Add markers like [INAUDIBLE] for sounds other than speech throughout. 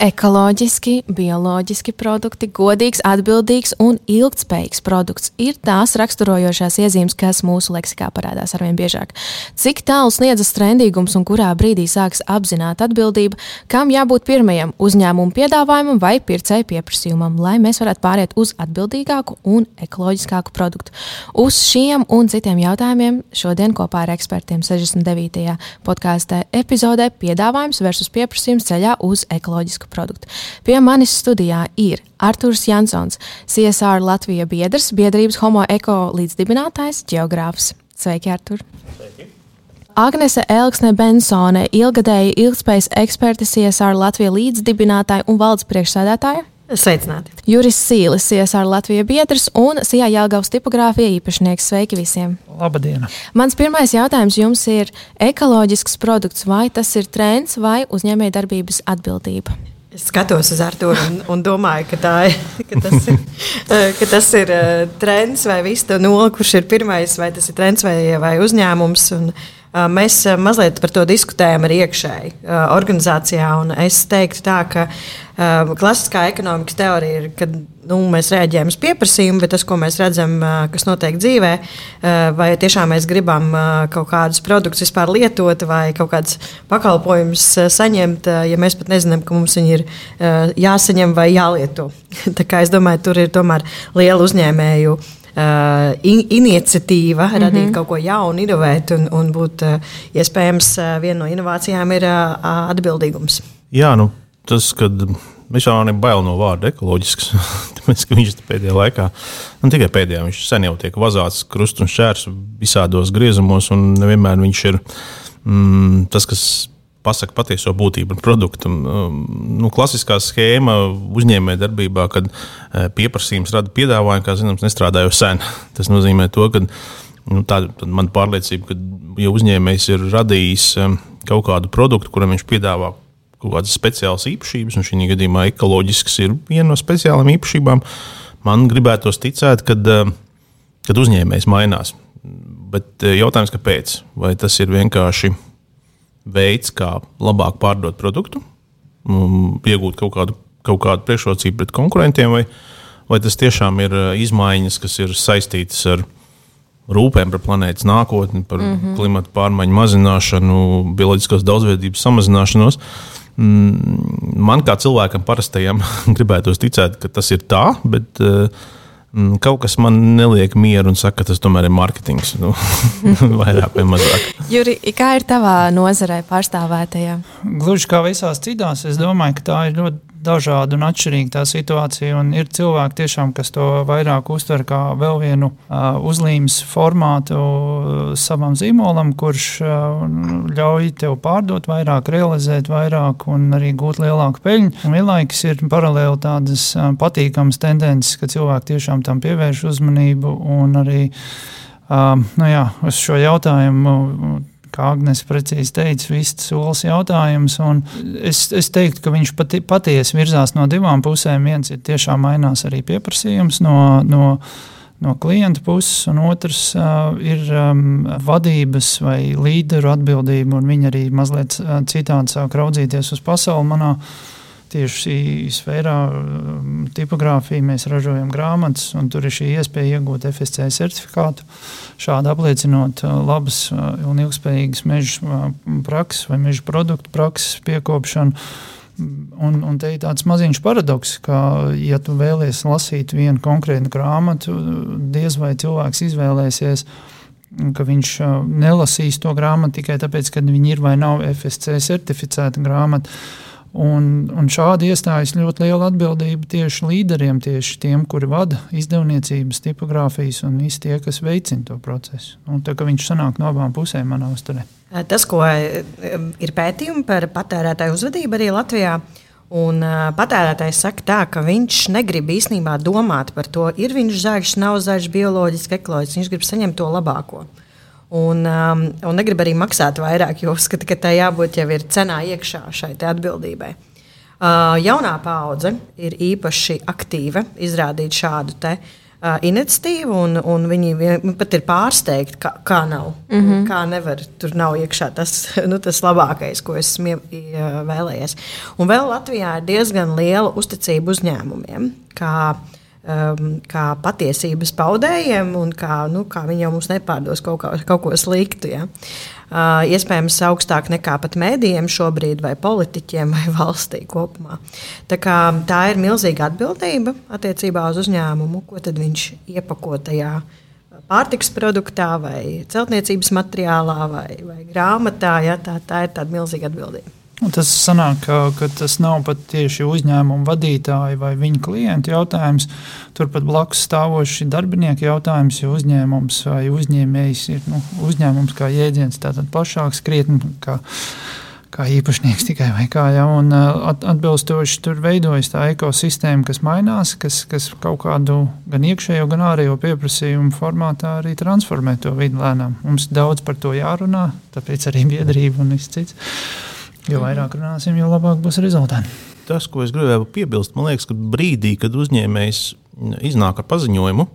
Ekoloģiski, bioloģiski produkti, godīgs, atbildīgs un ilgspējīgs produkts ir tās raksturojošās iezīmes, kas mūsu leksikā parādās arvien biežāk. Cik tālu sniedzas trendīgums un kurā brīdī sāks apzināta atbildība, kam jābūt pirmajam uzņēmumu piedāvājumam vai pircēju pieprasījumam, lai mēs varētu pāriet uz atbildīgāku un ekoloģiskāku produktu. Uz šiem un citiem jautājumiem šodien kopā ar ekspertiem 69. podkāstā epizodē piedāvājums versus pieprasījums ceļā uz ekoloģisku produktu. Pie manis studijā ir Arthurs Jansons, CSR Latvijas biedrs, biedrības Homo Eko līdzdibinātājs, geogrāfs. Sveiki, Artur! Sveiki. Agnese Elksne Bensone, ilgadēja ilgspējas eksperte CSR Latvijas līdzdibinātāja un valdes priekšsēdētāja. Sveicināti! Juris Sīlis, CSR Latvijas biedrs un Sijā Jālgavas tipogrāfija īpašnieks. Sveiki visiem! Labdien! Mans pirmais jautājums jums ir ekoloģisks produkts, vai tas ir trends vai uzņēmējdarbības atbildība? Es skatos uz Arthuru un, un domāju, ka, tā, ka, tas ir, ka tas ir [LAUGHS] uh, trends vai viss kurš ir pirmais, vai tas ir trends vai, vai uzņēmums. Un, uh, mēs mazliet par to diskutējam arī iekšēji organizācijā. Es teiktu tā, ka klasiskā ekonomikas teorija ir, ka nu, mēs reaģējam uz pieprasījumu, bet tas, ko mēs redzam, kas notiek dzīvē, vai tiešām mēs gribam kaut kādus produktus vispār lietot vai kaut kādus pakalpojumus saņemt, ja mēs pat nezinām, ka mums viņi ir jāsaņem vai jālieto. [LAUGHS] Tā kā es domāju, tur ir tomēr liela uzņēmēju. Uh, in, iniciatīva mm -hmm. radīt kaut ko jaunu, inovēt un, un būt uh, iespējams uh, viena no inovācijām ir uh, atbildīgums. Jā, nu, tas, kad Viņš jau nav bail no vārda ekoloģisks. [LAUGHS] Tāpēc, viņš pēdējā laikā, nu tikai pēdējā, viņš sen jau tiek vazāts krust un šķērs visādos griezumos, un nevienmēr viņš ir mm, tas, kas pasaka patieso būtību par produktu. Um, nu, klasiskā schēma uzņēmējdarbībā, kad eh, pieprasījums rada piedāvājumu, kā zināms, nestrādā jau sen. [LAUGHS] Tas nozīmē to, ka nu, tā ir mana pārliecība, ka ja uzņēmējs ir radījis um, kaut kādu produktu, kuram viņš piedāvā kaut kādas speciālas īpašības, un šī gadījumā ekoloģisks ir viena no speciālām īpašībām. Man gribētos ticēt, ka eh, kad uzņēmējs mainās. Bet eh, jautājums, kāpēc? Vai tas ir vienkārši veids, kā labāk pārdot produktu, iegūt kaut kādu, kaut kādu priekšrocību pret konkurentiem, vai, vai tas tiešām ir eh, izmaiņas, kas ir saistītas ar rūpēm par planētas nākotni, par mm -hmm. klimatu pārmaiņu mazināšanu, bioloģiskās daudzveidības samazināšanos. Mm, man kā cilvēkam parastajam [LAUGHS] gribētos ticēt, ka tas ir tā, bet uh, kaut kas man neliek mieru un saka, ka tas tomēr ir mārketings. Nu, [LAUGHS] vairāk vai mazāk. Juri, kā ir tavā nozarē pārstāvētajā? Gluži kā visās citās, es domāju, ka tā ir ļoti dažāda un atšķirīga tā situācija. Ir cilvēki, tiešām, kas to vairāk uztver kā vēl vienu uh, uzlīmes formātu savam zīmolam, kurš uh, ļauj tev pārdot vairāk, realizēt vairāk un arī gūt lielāku peļņu. Un vienlaikus ir paralēli tādas uh, patīkamas tendences, ka cilvēki tiešām tam pievērš uzmanību un arī. Uh, nu jā, uz šo jautājumu kā Agnēs precīzi teica, viss solis jautājums. Es, es teiktu, ka viņš pati, patiesi virzās no divām pusēm. Viens ir tiešām mainās arī pieprasījums no. no no klienta puses, un otrs uh, ir um, vadības vai līderu atbildība. Viņi arī mazliet uh, citādi sāk raudzīties uz pasauli. Manā tieši šī sfērā, um, tipogrāfija, mēs ražojam grāmatas, un tur ir šī iespēja iegūt FSC certifikātu. Šādi apliecinot uh, labas uh, un ilgspējīgas meža uh, prakses vai meža produktu prakses piekopšanu. Un, un te ir tāds maziņš paradoks, ka, ja tu vēlies lasīt vienu konkrētu grāmatu, diez vai cilvēks izvēlēsies ka viņš nelasīs to grāmatu tikai tāpēc, ka viņi ir vai nav FSC certificēta grāmata. Un, un šādi iestājas ļoti liela atbildība tieši līderiem, tieši tiem, kuri vada izdevniecības, tipogrāfijas un visi tie, kas veicina to procesu. Un tā kā viņš sanāk no abām pusēm manā uzturē. Tas, ko ir pētījumi par patērētāju uzvedību arī Latvijā, Un patērētājs saka, tā, ka viņš negrib īstenībā domāt par to, ir viņš zaļš, nav zaļš, bioloģiski, ekoloģiski. Viņš grib saņemt to labāko. Un, um, un negrib arī maksāt vairāk, jo uzskata, ka tai jābūt jau ir cenā iekšā šai atbildībai. Uh, jaunā paudze ir īpaši aktīva izrādīt šādu te, uh, uh, iniciatīvu, un, un viņi pat ir pārsteigti, kā, kā nav. Mm -hmm. Kā nevar, tur nav iekšā tas, [LAUGHS] nu, tas labākais, ko esmu vēlējies. Un vēl Latvijā ir diezgan liela uzticība uzņēmumiem. Kā, um, kā patiesības paudējiem, un kā, nu, kā viņi jau mums nepārdos kaut, kā, kaut ko sliktu. Ja? Uh, iespējams augstāk nekā pat mēdījiem šobrīd, vai politiķiem, vai [LAUGHS] valstī kopumā. Tā, kā, tā ir milzīga atbildība attiecībā uz uzņēmumu, ko viņš iepako tajā pārtiks produktā, vai celtniecības materiālā, vai, vai grāmatā. Ja, tā, tā ir tāda milzīga atbildība. Un tas sanāk, ka, ka tas nav pat tieši uzņēmuma vadītāja vai viņa klienta jautājums. Turpat blakus stāvošs darbinieka jautājums, jo uzņēmums vai uzņēmējs ir nu, uzņēmums kā jēdziens, tātad plašāks, krietni kā, kā īpašnieks tikai vai kā. Ja, un, at, atbilstoši tur veidojas tā ekosistēma, kas mainās, kas, kas kaut kādu gan iekšējo, gan ārējo pieprasījumu formātā arī transformē to vidi lēnām. Mums daudz par to jārunā, tāpēc arī biedrība un viss cits. Jo vairāk runāsim, jo labāk būs rezultāti. Tas, ko es gribēju piebilst, man liekas, ka brīdī, kad uzņēmējs iznāk ar paziņojumu,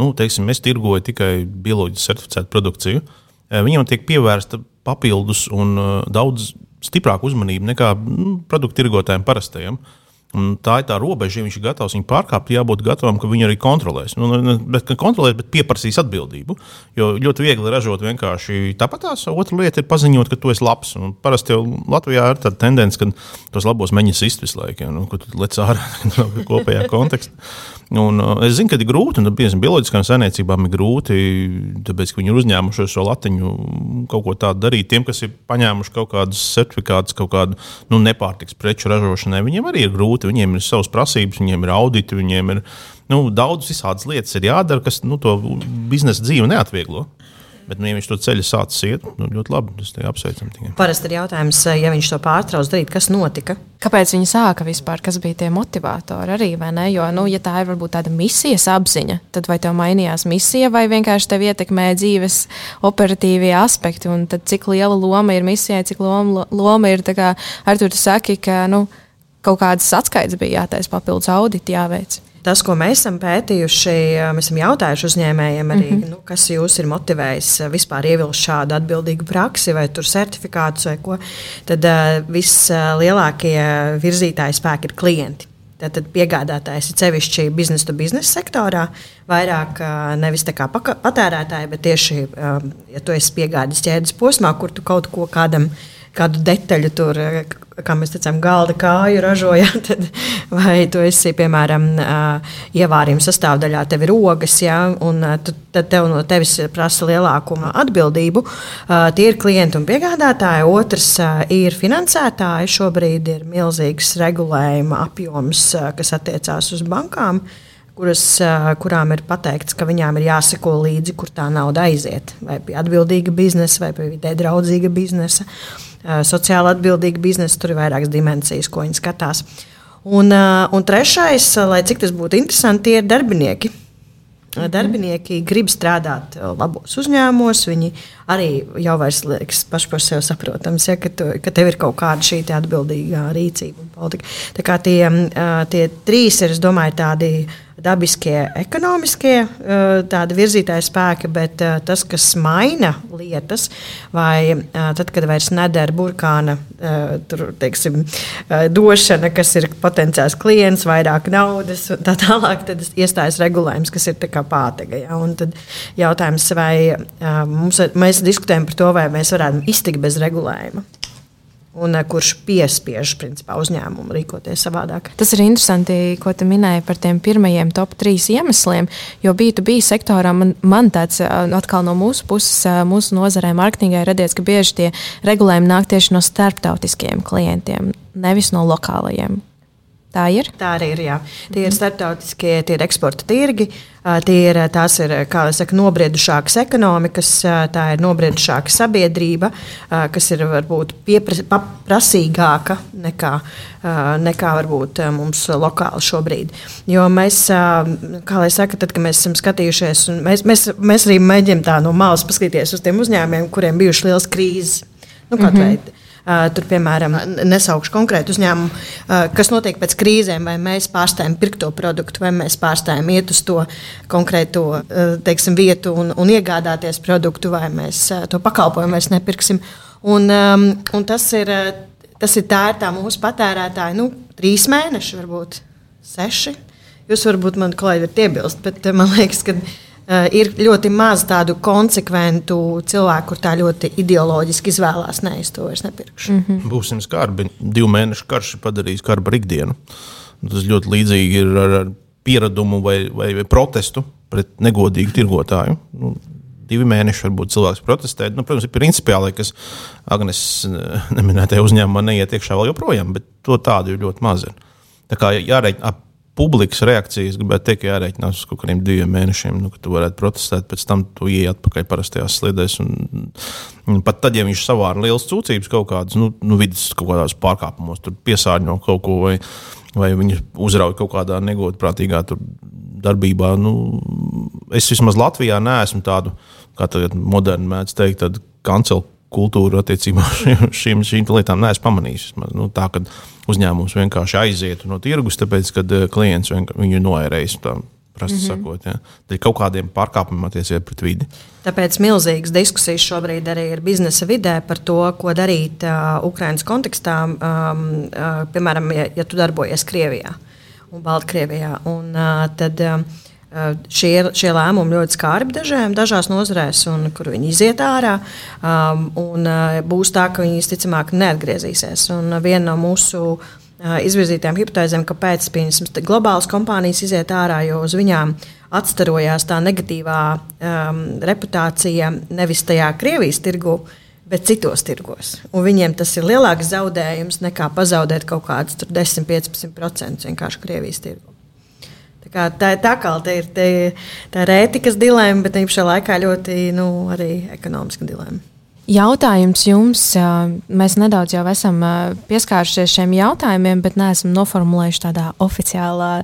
nu, teiksim, es tirgoju tikai bioloģiski certificētu produkciju, eh, viņam tiek pievērsta papildus un eh, daudz stiprāka uzmanība nekā nu, produktu tirgotājiem parastajiem. Uh, Un tā ir tā robeža, ja viņš ir gatavs viņu pārkāpt, jābūt gatavam, ka viņi arī kontrolēs. Nu, bet kontrolēs, bet pieprasīs atbildību. Jo ļoti viegli ražot vienkārši tāpat tās. Otra lieta ir paziņot, ka tu esi labs. Un parasti jau Latvijā ir tāda tendence, ka tos labos meņus izsist visu laiku, ja, nu, kur tu lec ārā [LAUGHS] kopējā konteksta. Un, uh, es zinu, ka ir grūti, un piemēram, bioloģiskām saimniecībām ir grūti, tāpēc, ka viņi ir uzņēmušies šo latiņu kaut ko tādu darīt. Tiem, kas ir paņēmuši kaut kādus certifikātus, kaut kādu nu, nepārtiks preču ražošanai, viņiem arī ir grūti. Viņiem ir savas prasības, viņiem ir auditi, viņiem ir nu, daudz visādas lietas jādara, kas nu, to biznesa dzīvi neatvieglo. Bet, nu, ja viņš to ceļu sācis iet, nu, ļoti labi. Tas ir apsveicami. Tikai. Parasti ir jautājums, eh, ja viņš to pārtrauc darīt, kas notika? Kāpēc viņi sāka vispār? Kas bija tie motivatori arī? Jo, nu, ja tā ir varbūt tāda misijas apziņa, tad vai tev mainījās misija, vai vienkārši tev ietekmē dzīves operatīvie aspekti? Un tad cik liela loma ir misijai, cik loma, loma ir, kā Artur, tu saki, ka nu, kaut kādas atskaites bija jātaisa papildus auditi jāveic tas, ko mēs esam pētījuši, mēs esam jautājuši uzņēmējiem, arī, mm -hmm. nu, kas jūs ir motivējis vispār ievilkt šādu atbildīgu praksi, vai tur certifikātus vai ko. Tad uh, vislielākie virzītāji spēki ir klienti. Tātad piegādātājs ir sevišķi biznesa to biznesa sektorā, vairāk nevis kā patērētāji, bet tieši, ja tu esi piegādes ķēdes posmā, kur tu kaut ko kādam, kādu detaļu tur kā mēs teicām, galda kāju ražojam, [LAUGHS] tad, vai tu esi, piemēram, ievārījuma sastāvdaļā, tev ir ogas, ja, un tu, tad tev no tevis prasa lielāku atbildību. Tie ir klienti un piegādātāji. Otrs ir finansētāji. Šobrīd ir milzīgs regulējuma apjoms, kas attiecās uz bankām kuras, kurām ir pateikts, ka viņām ir jāseko līdzi, kur tā nauda aiziet. Vai pie atbildīga biznesa, vai pie vidē draudzīga biznesa. Uh, sociāli atbildīga biznesa, tur ir vairākas dimensijas, ko viņi skatās. Un, un trešais, lai cik tas būtu interesanti, tie ir darbinieki. Darbinieki grib strādāt labos uzņēmumos. Viņi arī jau vairs liekas paši par sevi saprotams, ja, ka, tu, ka tev ir kaut kāda šī atbildīgā rīcība un politika. Tā kā tie, tie trīs ir, es domāju, tādi dabiskie, ekonomiskie tādi virzītāji spēki, bet tas, kas maina lietas, vai tad, kad vairs nedara burkāna tur, teiksim, došana, kas ir potenciāls klients, vairāk naudas, tā tālāk, tad iestājas regulējums, kas ir pātega. Ja? Un tad jautājums, vai mums, mēs diskutējam par to, vai mēs varētu iztikt bez regulējuma un eh, kurš piespiež principā, uzņēmumu rīkoties savādāk. Tas ir interesanti, ko tu minēji par tiem pirmajiem top trīs iemesliem. Jo B2B sektorā man, man tāds eh, atkal no mūsu puses, eh, mūsu nozarē, mārketingai radies, ka bieži tie regulējumi nāk tieši no starptautiskiem klientiem, nevis no lokālajiem. Tā ir. Tā arī ir. Jā. Tie ir starptautiskie, tie ir eksporta tirgi. Tie ir, tās ir saka, nobriedušākas ekonomikas, tā ir nobriedušāka sabiedrība, kas ir varbūt prasīgāka nekā, nekā varbūt mums lokāli šobrīd. Jo mēs, kā lai saka, tad, kad mēs esam skatījušies, mēs, mēs, mēs arī mēģinām tā no malas paskatīties uz tiem uzņēmumiem, kuriem bijušas liels krīzes. Nu, mm -hmm. Tur, piemēram, nesaukšu konkrētu uzņēmumu, kas notiek pēc krīzēm, vai mēs pārstājam pirkt to produktu, vai mēs pārstājam iet uz to konkrēto teiksim, vietu un, un iegādāties produktu, vai mēs to pakalpojumu vairs nepirksim. Un, un tas ir, tas ir tā, ir tā mūsu patērētāji, nu, trīs mēneši, varbūt seši. Jūs varbūt man kolēģi varat iebilst, bet man liekas, ka ir ļoti maz tādu konsekventu cilvēku, kur tā ļoti ideoloģiski izvēlās. Nē, es to vairs nepirkšu. Mm -hmm. Būsim skarbi. Divu mēnešu karš ir padarījis karbu par ikdienu. Tas ļoti līdzīgi ir ar, ar pieradumu vai, vai, vai protestu pret negodīgu tirgotāju. Nu, divi mēneši varbūt cilvēks protestē. Nu, protams, ir principiāli, kas Agnēs neminētajā uzņēmumā neiet iekšā vēl joprojām, bet to tādu ir ļoti maz. Tā kā jārēķina publikas reakcijas, gribētu teikt, ka jārēķinās uz kaut kādiem diviem mēnešiem, nu, kad tu varētu protestēt, pēc tam tu ienāc atpakaļ parastajās sliedēs. Un, un pat tad, ja viņš savāra liels sūdzības kaut kādas, nu, nu vidas kaut kādās pārkāpumos, tur piesārņo kaut ko vai, vai viņi uzrauj kaut kādā negodprātīgā darbībā. Nu, es vismaz Latvijā neesmu tādu, kā tagad moderni mēdz teikt, kancelu kultūru attiecībā uz šīm, šīm lietām neesmu pamanījis. Nu, tā, uzņēmums vienkārši aizietu no tirgus, tāpēc, ka eh, klients viņu noērējis. Prasti mm -hmm. sakot, ja. Tad kaut kādiem pārkāpumiem attiecībā pret vidi. Tāpēc milzīgas diskusijas šobrīd arī ir biznesa vidē par to, ko darīt uh, Ukraiņas kontekstā. Um, uh, piemēram, ja, ja tu darbojies Krievijā un Baltkrievijā, un, uh, tad uh, Šie, šie lēmumi ļoti skarbi dažiem, dažās nozarēs, un kur viņi iziet ārā. Um, un, uh, būs tā, ka viņi visticamāk neatgriezīsies. Un viena no mūsu uh, izvirzītajām hipotēzēm, kāpēc globālas kompānijas iziet ārā, jo uz viņām atstarojās tā negatīvā um, reputācija nevis tajā Krievijas tirgu. Bet citos tirgos. Un viņiem tas ir lielāks zaudējums nekā pazaudēt kaut kādus 10-15% vienkārši Krievijas tirgu. Tā, tā, tā kā tā ir, tā, tā ir ētikas dilemma, bet īpašā laikā ļoti nu, arī ekonomiska dilemma. Jautājums jums, mēs nedaudz jau esam pieskārušies šiem jautājumiem, bet neesam noformulējuši tādā oficiālā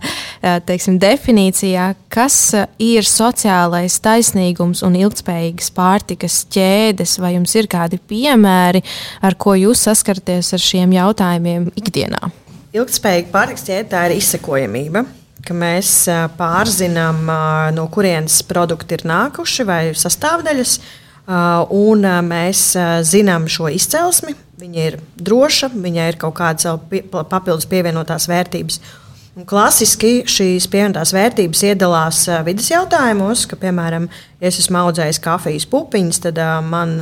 teiksim, definīcijā, kas ir sociālais taisnīgums un ilgspējīgas pārtikas ķēdes, vai jums ir kādi piemēri, ar ko jūs saskaraties ar šiem jautājumiem ikdienā? Ilgspējīga pārtikas ķēde tā ir izsekojamība ka mēs pārzinām, no kurienes produkti ir nākuši vai sastāvdaļas, un mēs zinām šo izcelsmi. Viņa ir droša, viņai ir kaut kāda papildus pievienotās vērtības. Un klasiski šīs pievienotās vērtības iedalās vidas jautājumos, ka, piemēram, ja es esmu audzējis kafijas pupiņas, tad man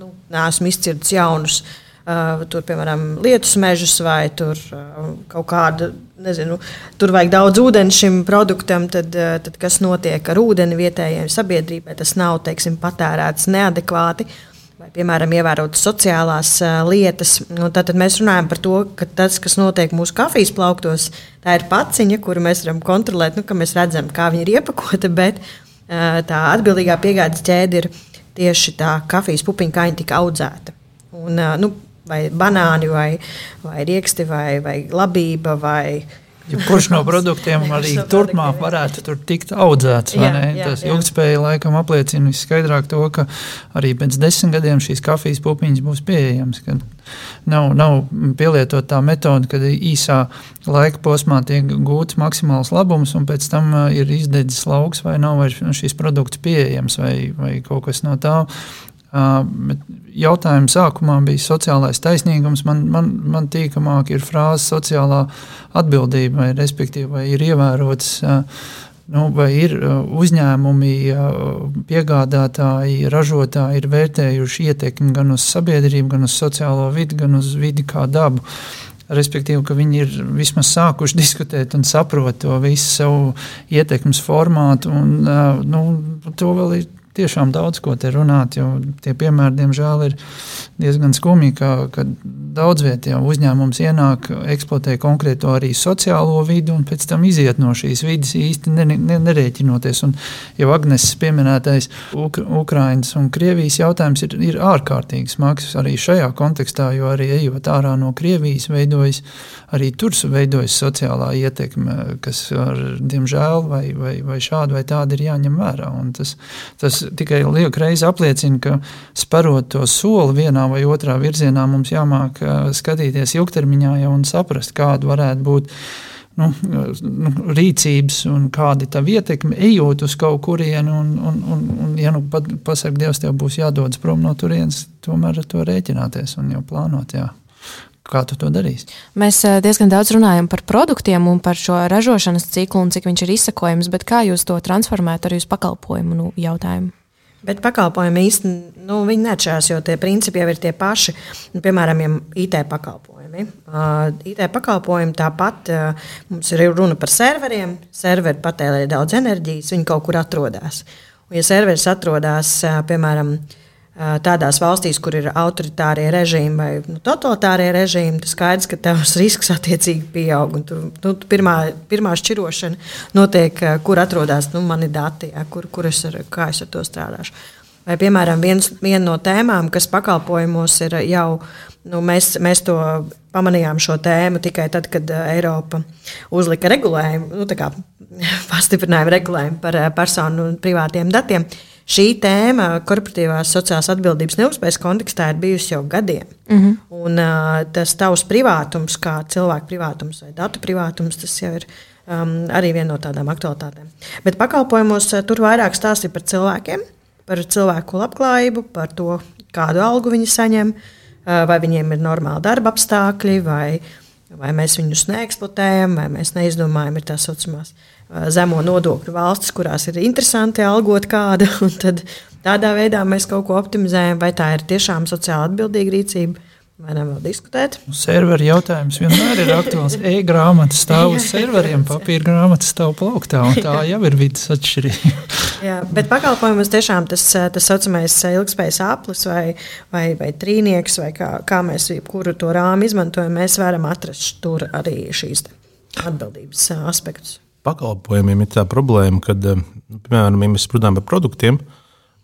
nu, nesmu izcirts jaunus Uh, tur, piemēram, lietus mežus vai tur, uh, kaut kādu, nezinu, tur vajag daudz ūdens šim produktam, tad, uh, tad kas notiek ar ūdeni vietējai sabiedrībai, tas nav teiksim, patērēts neadekvāti. Vai, piemēram, ievērot sociālās uh, lietas. Nu, tad mēs runājam par to, ka tas, kas notiek mūsu kafijas plauktos, tā ir paciņa, kuru mēs varam kontrolēt, nu, mēs redzam, kā viņa ir iepakota, bet uh, tā atbildīgā piegādes ķēde ir tieši tā kafijas pupiņa, kā viņa tika audzēta. Un, uh, nu, vai banāni, vai, vai rieksti, vai, vai labība. Vai, Ja kurš no produktiem [LAUGHS] arī turpmāk varētu tur tikt audzēts? Jā, jā, Tas ilgspēja laikam apliecina visskaidrāk to, ka arī pēc desmit gadiem šīs kafijas pupiņas būs pieejamas. Nav, nav pielietot tā metode, kad īsā laika posmā tiek gūts maksimāls labums, un pēc tam uh, ir izdedzis lauks, vai nav vairs šīs produkts pieejams, vai, vai kaut kas no tā. Bet jautājuma sākumā bija sociālais taisnīgums. Man, man, man tīkamāk ir frāze sociālā atbildība, vai, respektīvi, vai ir ievērotas. Nu, vai ir uzņēmumi, piegādātāji, ražotāji ir vērtējuši ietekmi gan uz sabiedrību, gan uz sociālo vidi, gan uz vidi kā dabu. Respektīvi, ka viņi ir vismaz sākuši [LAUGHS] diskutēt un saprot to visu savu ietekmes formātu, un nu, to vēl ir tiešām daudz ko te runāt, jo tie piemēri, diemžēl, ir diezgan skumji, ka, ka daudz vietā uzņēmums ienāk, eksploatē konkrēto arī sociālo vidi un pēc tam iziet no šīs vidas īsti ne, ne, nerēķinoties. Un jau Agnes pieminētais Uk Ukrainas un Krievijas jautājums ir, ir ārkārtīgi smags arī šajā kontekstā, jo arī ejot ārā no Krievijas veidojas, arī tur veidojas sociālā ietekme, kas ar, diemžēl vai, vai, vai šādi vai tādi ir jāņem vērā. Un tas, tas tikai liek reizi apliecina, ka sparot to soli vienā vai otrā virzienā mums jāmāk skatīties ilgtermiņā jau un saprast, kāda varētu būt nu, nu, rīcības un kāda ir tā ietekme, ejot uz kaut kurienu. Un, un, un, un ja nu pat pasakot, Dievs, tev būs jādodas prom no turienes, tomēr ar to rēķināties un jau plānot. Jā. Kā tu to darīsi? Mēs diezgan daudz runājam par produktiem un par šo ražošanas ciklu un cik viņš ir izsakojams, bet kā jūs to transformētu arī uz pakalpojumu nu, jautājumu? Bet pakalpojumi īstenībā nu, neatšķirās, jo tie principi jau ir tie paši. Nu, piemēram, IT pakalpojumi. Uh, IT pakalpojumi tāpat uh, mums ir runa par serveriem. Serveri patērē daudz enerģijas, viņi kaut kur atrodas. Un, ja serveris atrodas, uh, piemēram, uh, tādās valstīs, kur ir autoritārie režīmi vai nu, totalitārie režīmi, tad skaidrs, ka tavs risks attiecīgi pieaug. Tur nu, pirmā, pirmā šķirošana notiek, kur atrodas nu, mani dati, ja, kur, kur es ar, es ar to strādāšu. Vai, piemēram, viens, viena no tēmām, kas pakalpojumos ir jau, nu, mēs, mēs to pamanījām šo tēmu tikai tad, kad Eiropa uzlika regulējumu, nu, [LAUGHS] pastiprinājumu regulējumu par personu un privātiem datiem. Uh, šī tēma korporatīvās sociālās atbildības neuzspējas kontekstā ir bijusi jau gadiem. Mm -hmm. Un, uh, tas tavs privātums, kā cilvēka privātums vai datu privātums, tas jau ir um, arī viena no tādām aktualitātēm. Bet pakalpojumos uh, tur vairāk stāstīja par cilvēkiem, par cilvēku labklājību, par to, kādu algu viņi saņem, uh, vai viņiem ir normāli darba apstākļi, vai, vai mēs viņus neeksploatējam, vai mēs neizdomājam, ir tā saucamās uh, zemo nodokļu valstis, kurās ir interesanti algot kādu. [LAUGHS] Tādā veidā mēs kaut ko optimizējam, vai tā ir tiešām sociāli atbildīga rīcība. Vai nevar diskutēt? Serveru jautājums vienmēr ir aktuāls. [LAUGHS] E-grāmata stāv uz serveriem, papīra grāmata stāv plauktā, un tā [LAUGHS] jau ir vidas atšķirība. Jā, bet pakalpojumus tiešām tas tā saucamais ilgspējas aplis vai, vai, vai trīnieks, vai kā, kā mēs kuru to rāmu izmantojam, mēs varam atrast tur arī šīs atbildības aspektus pakalpojumiem ir tā problēma, ka, eh, piemēram, ja mēs runājam par produktiem,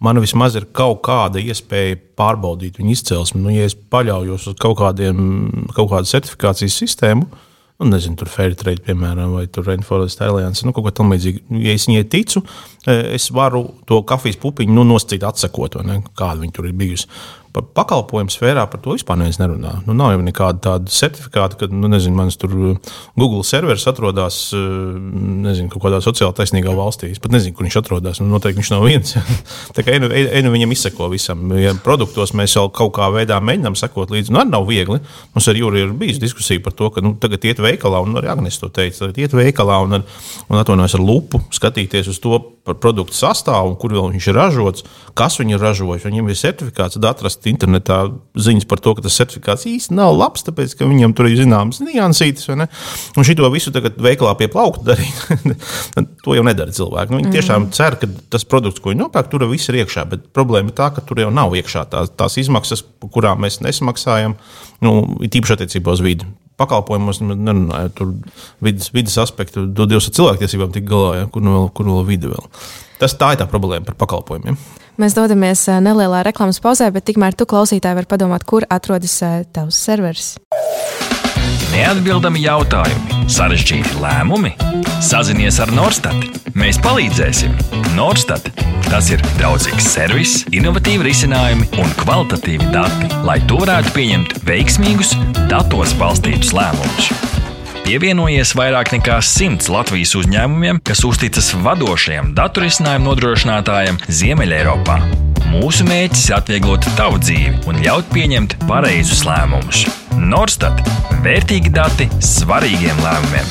man vismaz ir kaut kāda iespēja pārbaudīt viņu izcelsmi. Nu, ja es paļaujos uz kaut, kādiem, kaut kādu certifikācijas sistēmu, nu, nezinu, tur Fairtrade, piemēram, vai Rainforest Alliance, nu, kaut ko tamlīdzīgu. Ja es viņai ticu, eh, es varu to kafijas pupiņu nu, nosacīt, atsekot, kāda viņa tur ir bijusi. Par pakalpojumu sfērā par to vispār nerunā. Nu, nav jau nekāda tāda certifikāta, ka nu, nezinu, manas tur uh, Google serveris atrodas uh, nezinu, kaut kādā sociāli taisnīgā valstī. Es pat nezinu, kur viņš atrodas. Nu, noteikti viņš nav viens. [LAUGHS] Tā kā enu, enu viņam izseko visam. Ja produktos mēs jau kaut kā veidā mēģinām sekot līdzi, nu, arī nav viegli. Mums ar Jūri ir bijusi diskusija par to, ka nu, tagad iet veikalā, un arī Agnēs to teica, tagad iet veikalā un, un atvainojas ar lupu, skatīties uz to produktu sastāvu, kur viņš ir ražots, kas viņu ir ražojis. Viņam ir certifikāts, tad atrast internetā ziņas par to, ka tas certifikāts īsti nav labs, tāpēc ka viņam tur ir zināmas niansītas. Un šito visu tagad veikalā pie plaukta darīt, [LAUGHS] to jau nedara cilvēki. Nu, viņi tiešām mm. cer, ka tas produkts, ko viņi nopērk, tur viss ir iekšā. Bet problēma ir tā, ka tur jau nav iekšā tās, tās izmaksas, par kurām mēs nesmaksājam, nu, tīpaši attiecībā uz vidi pakalpojumos nerunāju. Tur vidas, vidas aspektu, do Dievs ar cilvēktiesībām tik galā, ja, kur, nu vēl, kur vēl vidi vēl. Tas tā ir tā problēma par pakalpojumiem. Mēs dodamies eh, nelielā reklāmas pauzē, bet tikmēr tu klausītāji var padomāt, kur atrodas eh, tavs serveris. Neatbildami jautājumi, sarežģīti lēmumi. Sazinies ar Norstat. Mēs palīdzēsim. Norstat. Tas ir draudzīgs servis, innovatīvi risinājumi un kvalitatīvi dati, lai tu varētu pieņemt veiksmīgus, datos balstītus lēmumus. Pievienojies vairāk nekā simts Latvijas uzņēmumiem, kas uzticas vadošajam datu risinājumu nodrošinātājam Ziemeļeiropā. Mūsu mērķis ir atvieglot tavu dzīvi un ļaut pieņemt pareizus lēmumus. Norstat - vērtīgi dati svarīgiem lēmumiem.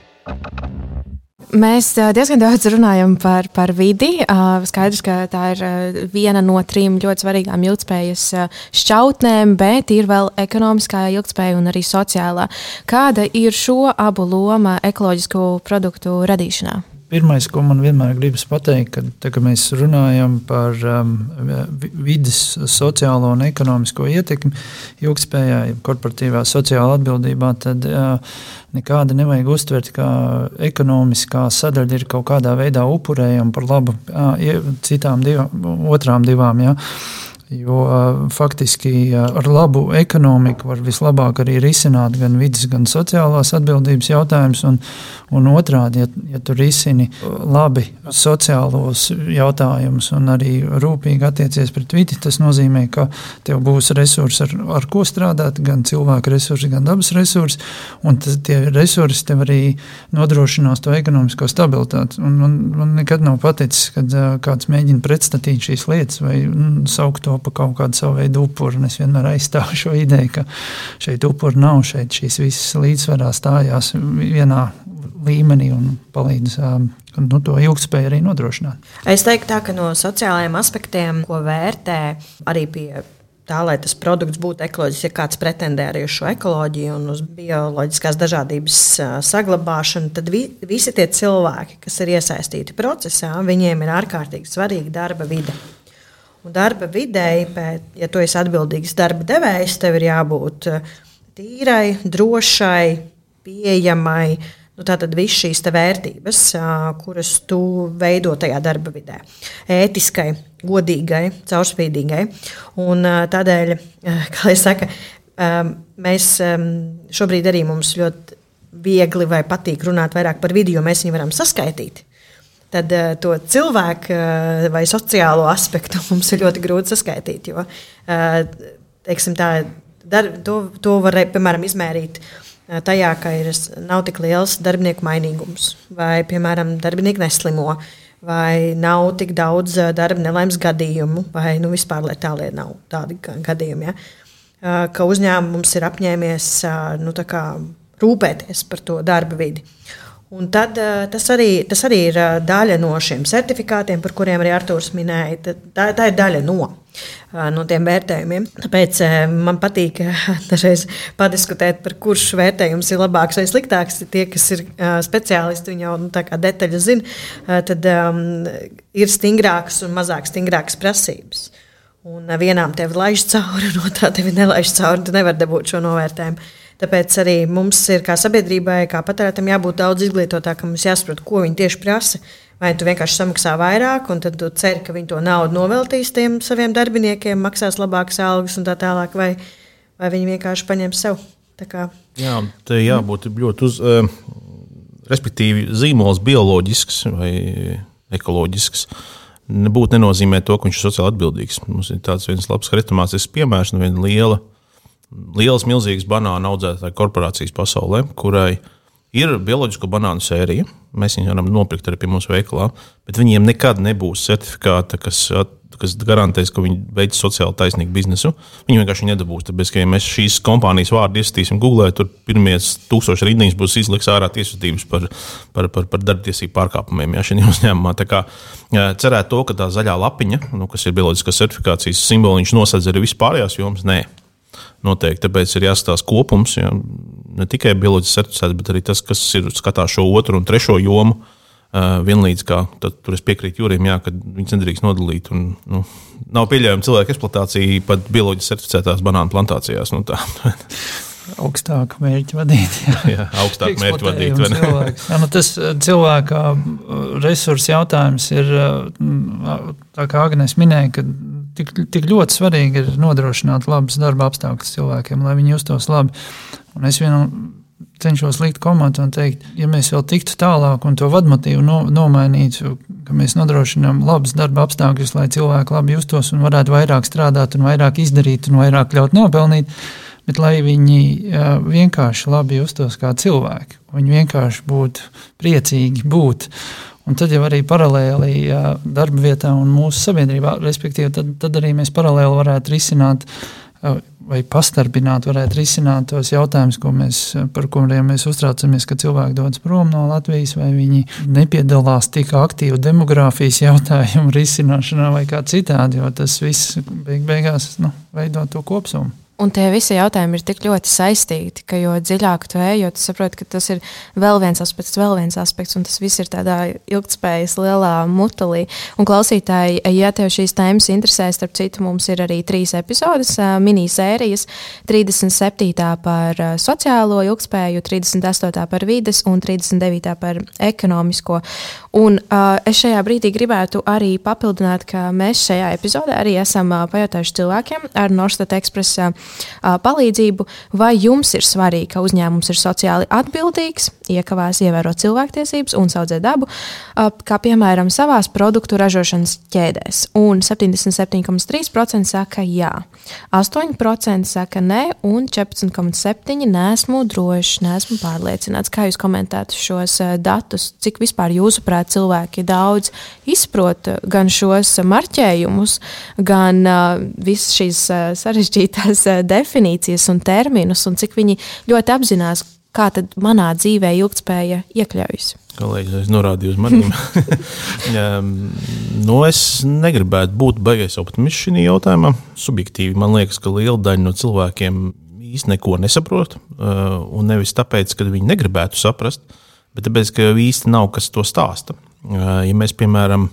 Mēs diezgan daudz runājam par, par vidi. Skaidrs, ka tā ir viena no trim ļoti svarīgām ilgspējas šķautnēm, bet ir vēl ekonomiskā ilgspēja un arī sociālā. Kāda ir šo abu loma ekoloģisku produktu radīšanā? Pirmais, ko man vienmēr gribas pateikt, kad, tā, kad mēs runājam par um, vidas sociālo un ekonomisko ietekmi ilgspējai, korporatīvā sociālā atbildībā, tad uh, nekādi nevajag uztvert, ka ekonomiskā sadaļa ir kaut kādā veidā upurējama par labu uh, citām divām, otrām divām. Ja. Jo faktiski ar labu ekonomiku var vislabāk arī risināt gan vidas, gan sociālās atbildības jautājumus. Un, un otrādi, ja, ja tu risini labi sociālos jautājumus un arī rūpīgi attiecies pret vidi, tas nozīmē, ka tev būs resursi, ar, ar ko strādāt, gan cilvēku resursi, gan dabas resursi. Un tas, tie resursi tev arī nodrošinās to ekonomisko stabilitāti. Un, un, man nekad nav paticis, kad kāds mēģina pretstatīt šīs lietas vai mm, saukt to par kaut kādu savu veidu upuru. Es vienmēr aizstāvu šo ideju, ka šeit upuri nav, šeit šīs visas līdzsvarā stājās vienā līmenī un palīdz um, nu, to ilgspēju arī nodrošināt. Es teiktu, tā, ka no sociālajiem aspektiem, ko vērtē arī pie tā, lai tas produkts būtu ekoloģisks, ja kāds pretendē arī uz šo ekoloģiju un uz bioloģiskās dažādības saglabāšanu, tad vi, visi tie cilvēki, kas ir iesaistīti procesā, viņiem ir ārkārtīgi svarīga darba vide. Darba videi, ja tu esi atbildīgs darba devējs, tev ir jābūt eh, tīrai, drošai, pieejamai. Nu, Tātad visas šīs vērtības, kuras tu veido tajā darba vidē, ētiskai, godīgai, caurspīdīgai. Un tādēļ, kā jau saka, mēs šobrīd arī mums ļoti viegli vai patīk runāt vairāk par vidi, jo mēs viņu varam saskaitīt tad uh, to cilvēku uh, vai sociālo aspektu [LAUGHS] mums ir ļoti grūti saskaitīt. Jo, uh, teiksim, tā, dar, to, to var piemēram izmērīt. Tajā, ka ir, nav tik liels darbinieku mainīgums, vai, piemēram, darbinieki neslimo, vai nav tik daudz darba nelaimes gadījumu, vai nu, vispār tādi nav tādi gadījumi. Ja? Ka uzņēmums ir apņēmies nu, kā, rūpēties par to darba vidi. Un tad, eh, tas, arī, tas arī ir eh, daļa no šiem certifikātiem, par kuriem arī Arthurs minēja. Tā, tā ir daļa no, eh, no tiem vērtējumiem. Tāpēc man patīk [LAUGHS] dažreiz padiskutēt par kurš vērtējums ir labāks vai sliktāks. Tie, kas ir speciālisti, jau nu, detaļas zina, tad um, ir stingrākas un mazāk stingrākas prasības. Un vienām tev laiž cauri, [LAUGHS] un otrā tev nelaiž cauri. Tu nevari dabūt šo novērtējumu. Tāpēc arī mums ir kā sabiedrībai, kā patērētājiem, jābūt daudz izglītotākam. Mums jāsaprot, ko viņi tieši prasa. Vai tu vienkārši samaksā vairāk, un tad tu ceri, ka viņi to naudu noveltīs tiem saviem darbiniekiem, maksās labākas algas un tā tālāk, vai, vai viņi vienkārši paņems sev. Jā, tā jābūt ļoti uz, uh, respektīvi, zīmols bioloģisks vai ekoloģisks. Nebūtu nenozīmē to, ka viņš ir sociāli atbildīgs. Mums ir tāds viens labs hrestomātisks piemērs no viena liela lielas, milzīgas banānu audzētāju korporācijas pasaulē, kurai ir bioloģisko banānu sērija. Mēs viņus varam nopirkt arī pie mums veikalā, bet viņiem nekad nebūs certifikāta, kas, kas garantēs, ka viņi veic sociāli taisnīgu biznesu. Viņi vienkārši nedabūs. Tāpēc, ka ja mēs šīs kompānijas vārdu iesaistīsim Google, tur pirmie tūkstoši rindīs būs izliks ārā tiesvedības par, par, par, par darbtiesību pārkāpumiem ja, šajā uzņēmumā. Tā kā cerēt to, ka tā zaļā lapiņa, nu, kas ir bioloģiskās certifikācijas simboliņš, nosedz arī vispārējās jomas, nē noteikti. Tāpēc ir jāskatās kopums, ja, ne tikai bioloģiski certificēts, bet arī tas, kas ir skatās šo otru un trešo jomu. Uh, vienlīdz kā tur es piekrītu Jurim, jā, ka viņas nedrīkst nodalīt. Un, nu, nav pieļaujama cilvēka eksploatācija pat bioloģiski certificētās banānu plantācijās. Nu, [LAUGHS] augstāku mērķu vadīt. Jā, [LAUGHS] jā augstāku mērķu vadīt. Jā, nu tas cilvēka resursu jautājums ir, tā kā Agnēs minēja, ka tik, tik ļoti svarīgi ir nodrošināt labas darba apstākļus cilvēkiem, lai viņi justos labi. Un es vienu cenšos likt komandu un teikt, ja mēs vēl tiktu tālāk un to vadmotīvu no, nomainītu, ka mēs nodrošinām labus darba apstākļus, lai cilvēki labi justos un varētu vairāk strādāt un vairāk izdarīt un vairāk ļaut nopelnīt, bet lai viņi vienkārši labi justos kā cilvēki. Viņi vienkārši būtu priecīgi būt. Un tad jau arī paralēli jā, darba vietā un mūsu sabiedrībā, respektīvi, tad, tad arī mēs paralēli varētu risināt vai pastarpināt, varētu risināt tos jautājumus, ko mēs, par kuriem mēs uztraucamies, ka cilvēki dodas prom no Latvijas, vai viņi nepiedalās tik aktīvi demogrāfijas jautājumu risināšanā vai kā citādi, jo tas viss beig beigās nu, veido to kopsumu. Un tie visi jautājumi ir tik ļoti saistīti, ka jo dziļāk tu ej, jo tu saproti, ka tas ir vēl viens aspekts, vēl viens aspekts, un tas viss ir tādā ilgspējas lielā mutelī. Un klausītāji, ja tev šīs tēmas interesē, starp citu, mums ir arī trīs epizodes, minisērijas, 37. par sociālo ilgspēju, 38. par vides un 39. par ekonomisko. Un uh, es šajā brīdī gribētu arī papildināt, ka mēs šajā epizodē arī esam uh, pajautājuši cilvēkiem ar Norstat Express uh, palīdzību, vai jums ir svarīgi, ka uzņēmums ir sociāli atbildīgs, iekavās ievērot cilvēktiesības un audzēt dabu, kā piemēram savās produktu ražošanas ķēdēs. Un 77,3% saka jā, 8% saka nē, un 14,7% nesmu drošs, nesmu pārliecināts. Kā jūs komentētu šos datus, cik vispār jūsuprāt cilvēki daudz izprot gan šos marķējumus, gan uh, visas šīs uh, sarežģītās uh, definīcijas un terminus, un cik viņi ļoti apzinās, kā tad manā dzīvē ilgspēja iekļaujas. Kolēģis, es norādīju uz maniem. [LAUGHS] nu, es negribētu būt baigais optimists šajā jautājumā. Subjektīvi man liekas, ka liela daļa no cilvēkiem īstenībā neko nesaprot. Un nevis tāpēc, ka viņi negribētu saprast, bet tāpēc, ka īstenībā nav kas to stāsta. Ja mēs, piemēram,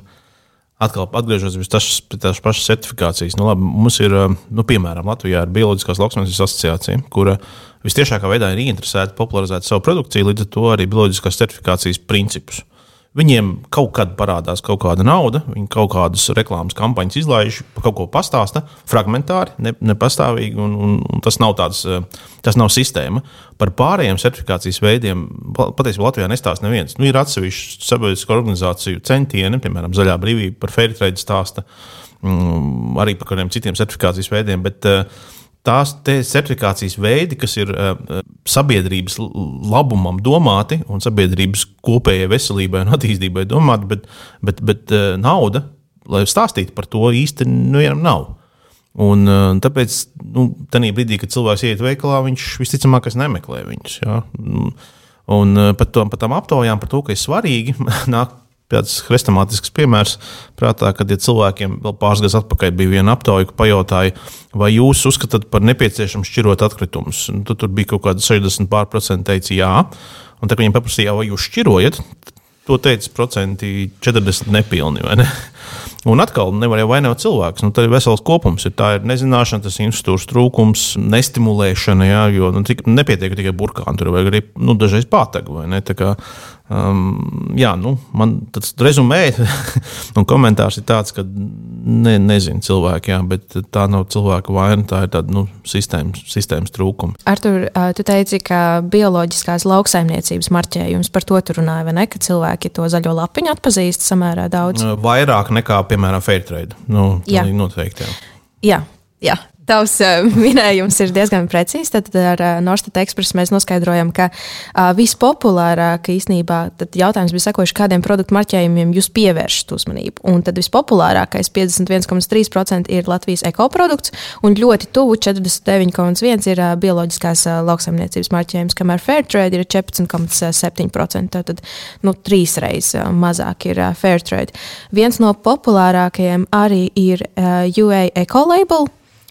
Atkal atgriežoties pie tās pašas certifikācijas. Nu, labi, mums ir, nu, piemēram, Latvijā ir Bioloģiskās lauksaimniecības asociācija, kura visciešākā veidā ir interesēta popularizēt savu produkciju, līdz ar to arī bioloģiskās certifikācijas principus. Uh, Viņiem kaut kad parādās kaut kāda nauda, viņi kaut kādas reklāmas kampaņas izlaiž, kaut ko pastāsta, fragmentāri, ne, nepastāvīgi, un, un, un tas, nav tāds, eh, tas nav sistēma. Par pārējiem certifikācijas veidiem patiesībā Latvijā nestāsta neviens. Nu, ir atsevišķi sabiedrisko organizāciju centieni, piemēram, Zaļā brīvība par fair trade stāsta, mm, arī par kādiem citiem certifikācijas veidiem. Bet, uh, tās certifikācijas veidi, kas ir uh, sabiedrības labumam domāti un sabiedrības kopējai veselībai un attīstībai domāti, bet, bet, bet uh, nauda, lai stāstītu par to, īsti nu, nav. Un, uh, tāpēc, nu, tajā brīdī, kad cilvēks iet veikalā, viņš visticamāk nemeklē viņus. Ja? Un par, to, par tām aptaujām, par to, ka ir svarīgi, [LAUGHS] nāk tāds hrestomātisks piemērs prātā, kad ja cilvēkiem vēl pāris gadus atpakaļ bija viena aptauja, ka pajautāja, vai jūs uzskatāt par nepieciešamu šķirot atkritumus. Tad tur bija kaut kāda 60% teica jā. Un tad viņiem paprasīja, vai jūs šķirojat, to teica procenti 40 nepilni. Ne? [LAUGHS] Un atkal nevar jau vainot cilvēks. Nu, tā ir vesels kopums. Ir, tā ir nezināšana, tas ir institūts trūkums, nestimulēšana. Jā, jo nu, tik, nepietiek tikai burkāni, tur vajag arī nu, dažreiz pātagu. Um, jā, nu, man tas rezumē, un [LAUGHS] komentārs ir tāds, ka ne, nezinu cilvēki, jā, bet tā nav cilvēka vaina, tā ir tāda nu, sistēmas, sistēmas trūkuma. Artur, tu teici, ka bioloģiskās lauksaimniecības marķējums par to runāja, vai ne? Ka cilvēki to zaļo lapiņu atpazīst samērā daudz. Vairāk nekā, piemēram, Fairtrade. Nu, jā, noteikti. Jā. Jā, jā. Tavs uh, minējums ir diezgan precīzs. Tad ar uh, Norstat Express mēs noskaidrojam, ka uh, vispopulārāk īstenībā jautājums bija sekojuši, kādiem produktu marķējumiem jūs pievēršat uzmanību. Un tad vispopulārākais 51,3% ir Latvijas ekoprodukts, un ļoti tuvu 49,1% ir uh, bioloģiskās uh, lauksaimniecības marķējums, kamēr Fairtrade ir 14,7%. Tad nu, trīs reizes uh, mazāk ir uh, Fairtrade. Viens no populārākajiem arī ir uh, UA Ecolabel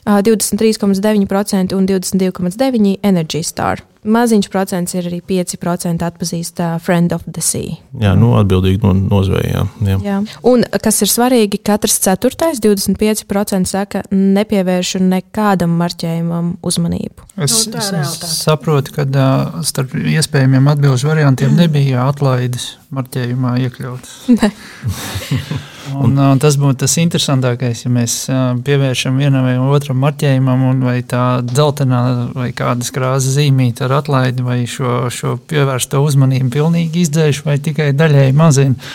23,9% un 22,9% Energy Star. Maziņš procents ir arī 5% atpazīst uh, Friend of the Sea. Jā, nu, atbildīgi no nozvejā. Jā. Jā. Un kas ir svarīgi, katrs ceturtais, 25% saka, nepievēršu nekādam marķējumam uzmanību. Es, nu, es, es saprotu, ka uh, starp iespējamiem atbildžu variantiem mm. nebija atlaides marķējumā iekļautas. [LAUGHS] Un, uh, tas būtu tas interesantākais, ja mēs uh, pievēršam vienam vai otram marķējumam, un vai tā dzeltenā vai kādas krāsas zīmīta ar atlaidi, vai šo, šo pievērsto uzmanību pilnīgi izdzēš, vai tikai daļēji mazina.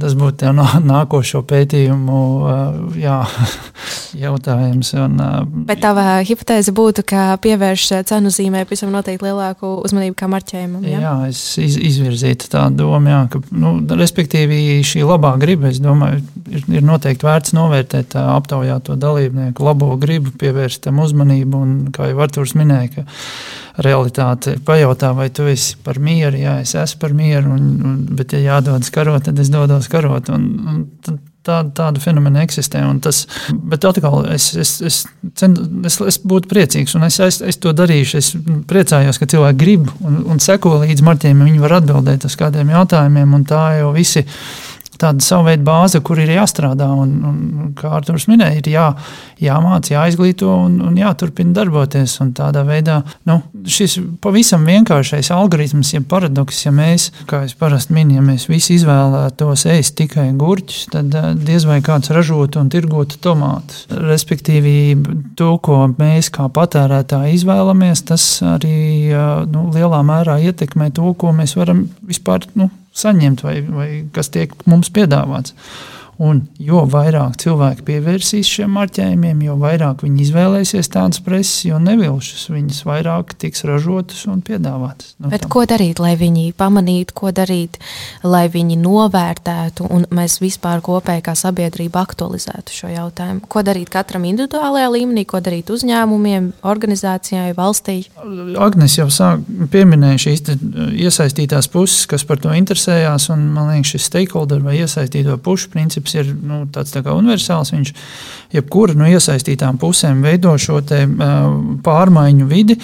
Tas būtu [LAUGHS] nākošo pētījumu jā, [LAUGHS] jautājums. Un, Bet tā hipotēze būtu, ka pievērš cenu zīmē pavisam noteikti lielāku uzmanību kā marķējumam. Jā, jā es iz, izvirzītu tādu domu, jā, ka, nu, respektīvi, šī labā griba, es domāju, ir, ir noteikti vērts novērtēt aptaujāto dalībnieku labo gribu, pievērst tam uzmanību. Un, kā jau Artūrs minēja, ka realitāte pajautā, vai tu esi par mieru, jā, es esmu par mieru, un, un, bet, ja jādodas karot, tad es dodos karot. Un, un, tad, tā, tāda fenomena eksistē. Tas, bet atkal, es, es, es, cen, es, es būtu priecīgs, un es, es, es to darīšu. Es priecājos, ka cilvēki grib un, un seko līdz marķiem. Viņi var atbildēt uz kādiem jautājumiem, tā jau visi tāda sava veida bāze, kur ir jāstrādā. Un, un, kā Arthurs minēja, ir jā, jāmācās, jāizglīto un, un jāturpina darboties. Un tādā veidā nu, šis pavisam vienkāršais algoritms, ja paradoks, ja mēs, kā es parasti minu, ja mēs visi izvēlētos ēst tikai gurķus, tad eh, diez vai kāds ražotu un tirgotu tomātus. Respektīvi, to, ko mēs kā patērētāji izvēlamies, tas arī eh, nu, lielā mērā ietekmē to, ko mēs varam vispār. Nu, saņemt vai, vai kas tiek mums piedāvāts. Un jo vairāk cilvēki pievērsīs šiem marķējumiem, jo vairāk viņi izvēlēsies tādas preces, jo nevilšas viņas vairāk tiks ražotas un piedāvātas. Nu, Bet tam. ko darīt, lai viņi pamanītu, ko darīt, lai viņi novērtētu un mēs vispār kopēji kā sabiedrība aktualizētu šo jautājumu? Ko darīt katram individuālajā līmenī, ko darīt uzņēmumiem, organizācijai, valstī? Agnes jau sāk pieminēja šīs iesaistītās puses, kas par to interesējās, un man liekas, šis stakeholder vai iesaistīto pušu princips princips ir nu, tāds tā universāls. Viņš jebkura no iesaistītām pusēm veido šo te, pārmaiņu vidi.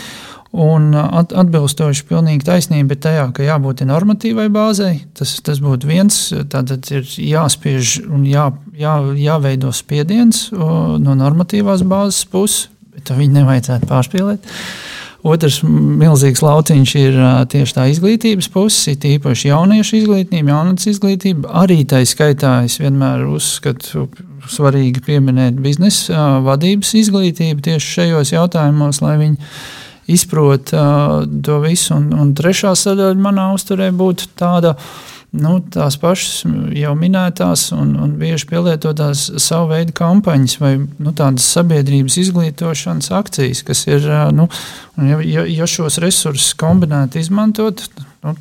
Un at, atbilstoši pilnīgi taisnība ir tajā, ka jābūt normatīvai bāzei. Tas, tas būtu viens. Tātad ir jāspiež un jā, jā, jāveido spiediens no normatīvās bāzes puses, bet viņi nevajadzētu pārspīlēt. Uh, Otrs milzīgs lauciņš ir tieši tā izglītības puse, it īpaši jauniešu izglītība, jaunatnes izglītība. Arī tā skaitā es vienmēr uzskatu svarīgi pieminēt biznesa vadības izglītību tieši šajos jautājumos, lai viņi izprot to visu. Un, un trešā sadaļa manā uzturē būtu tāda nu, tās pašas jau minētās un, un bieži pielietotās savu veidu kampaņas vai nu, tādas sabiedrības izglītošanas akcijas, kas ir, nu, ja, ja, šos resursus kombinēti izmantot, nu,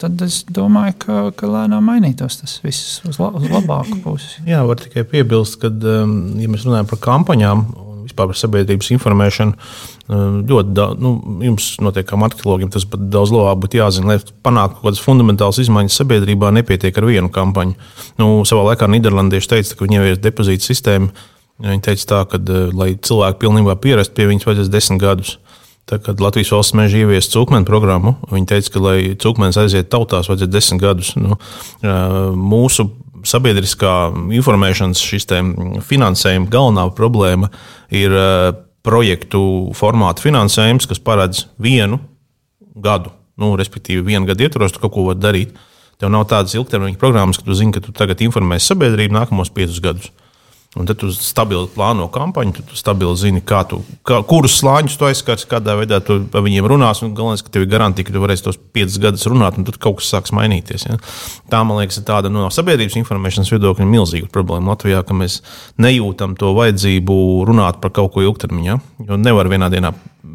tad es domāju, ka, ka lēnām mainītos tas viss uz, la, uz labāku pusi. Jā, var tikai piebilst, ka, ja mēs runājam par kampaņām vispār par sabiedrības informēšanu. Ehm, ļoti daudz, nu, jums, notiek, kā marketingam, tas pat daudz labāk būtu jāzina, lai panāktu kaut kādas fundamentālas izmaiņas sabiedrībā, nepietiek ar vienu kampaņu. Nu, savā laikā Nīderlandieši teica, ka viņi ievies depozītu sistēmu. Viņi teica, tā, ka, eh, lai cilvēki pilnībā pierastu pie viņas, vajadzēs desmit gadus. Tad, kad Latvijas valsts meža ieviesa cūkmeni programmu, viņi teica, ka, lai cūkmenis aiziet tautās, vajadzēs desmit gadus. Nu, ehm, mūsu sabiedriskā informēšanas finansējuma galvenā problēma ir eh, projektu formāta finansējums, kas paredz vienu gadu, nu, respektīvi, vienu gadu ietvaros, tu kaut ko vari darīt. Tev nav tādas ilgtermiņa programmas, ka tu zini, ka tu tagad informēsi sabiedrību nākamos piecus gadus. Un tad tu stabili plāno kampaņu, tu stabili zini, kā tu, kā, kurus slāņus tu aizskars, kādā veidā tu ar viņiem runās. Galvenais, ka tev ir garantīva, ka tu varēsi tos piecus gadus runāt, un tad kaut kas sāks mainīties. Ja? Tā, man liekas, ir tāda no sabiedrības informēšanas viedokļa milzīga problēma Latvijā, ka mēs nejūtam to vajadzību runāt par kaut ko ilgtermiņā. Jo nevar vienā dienā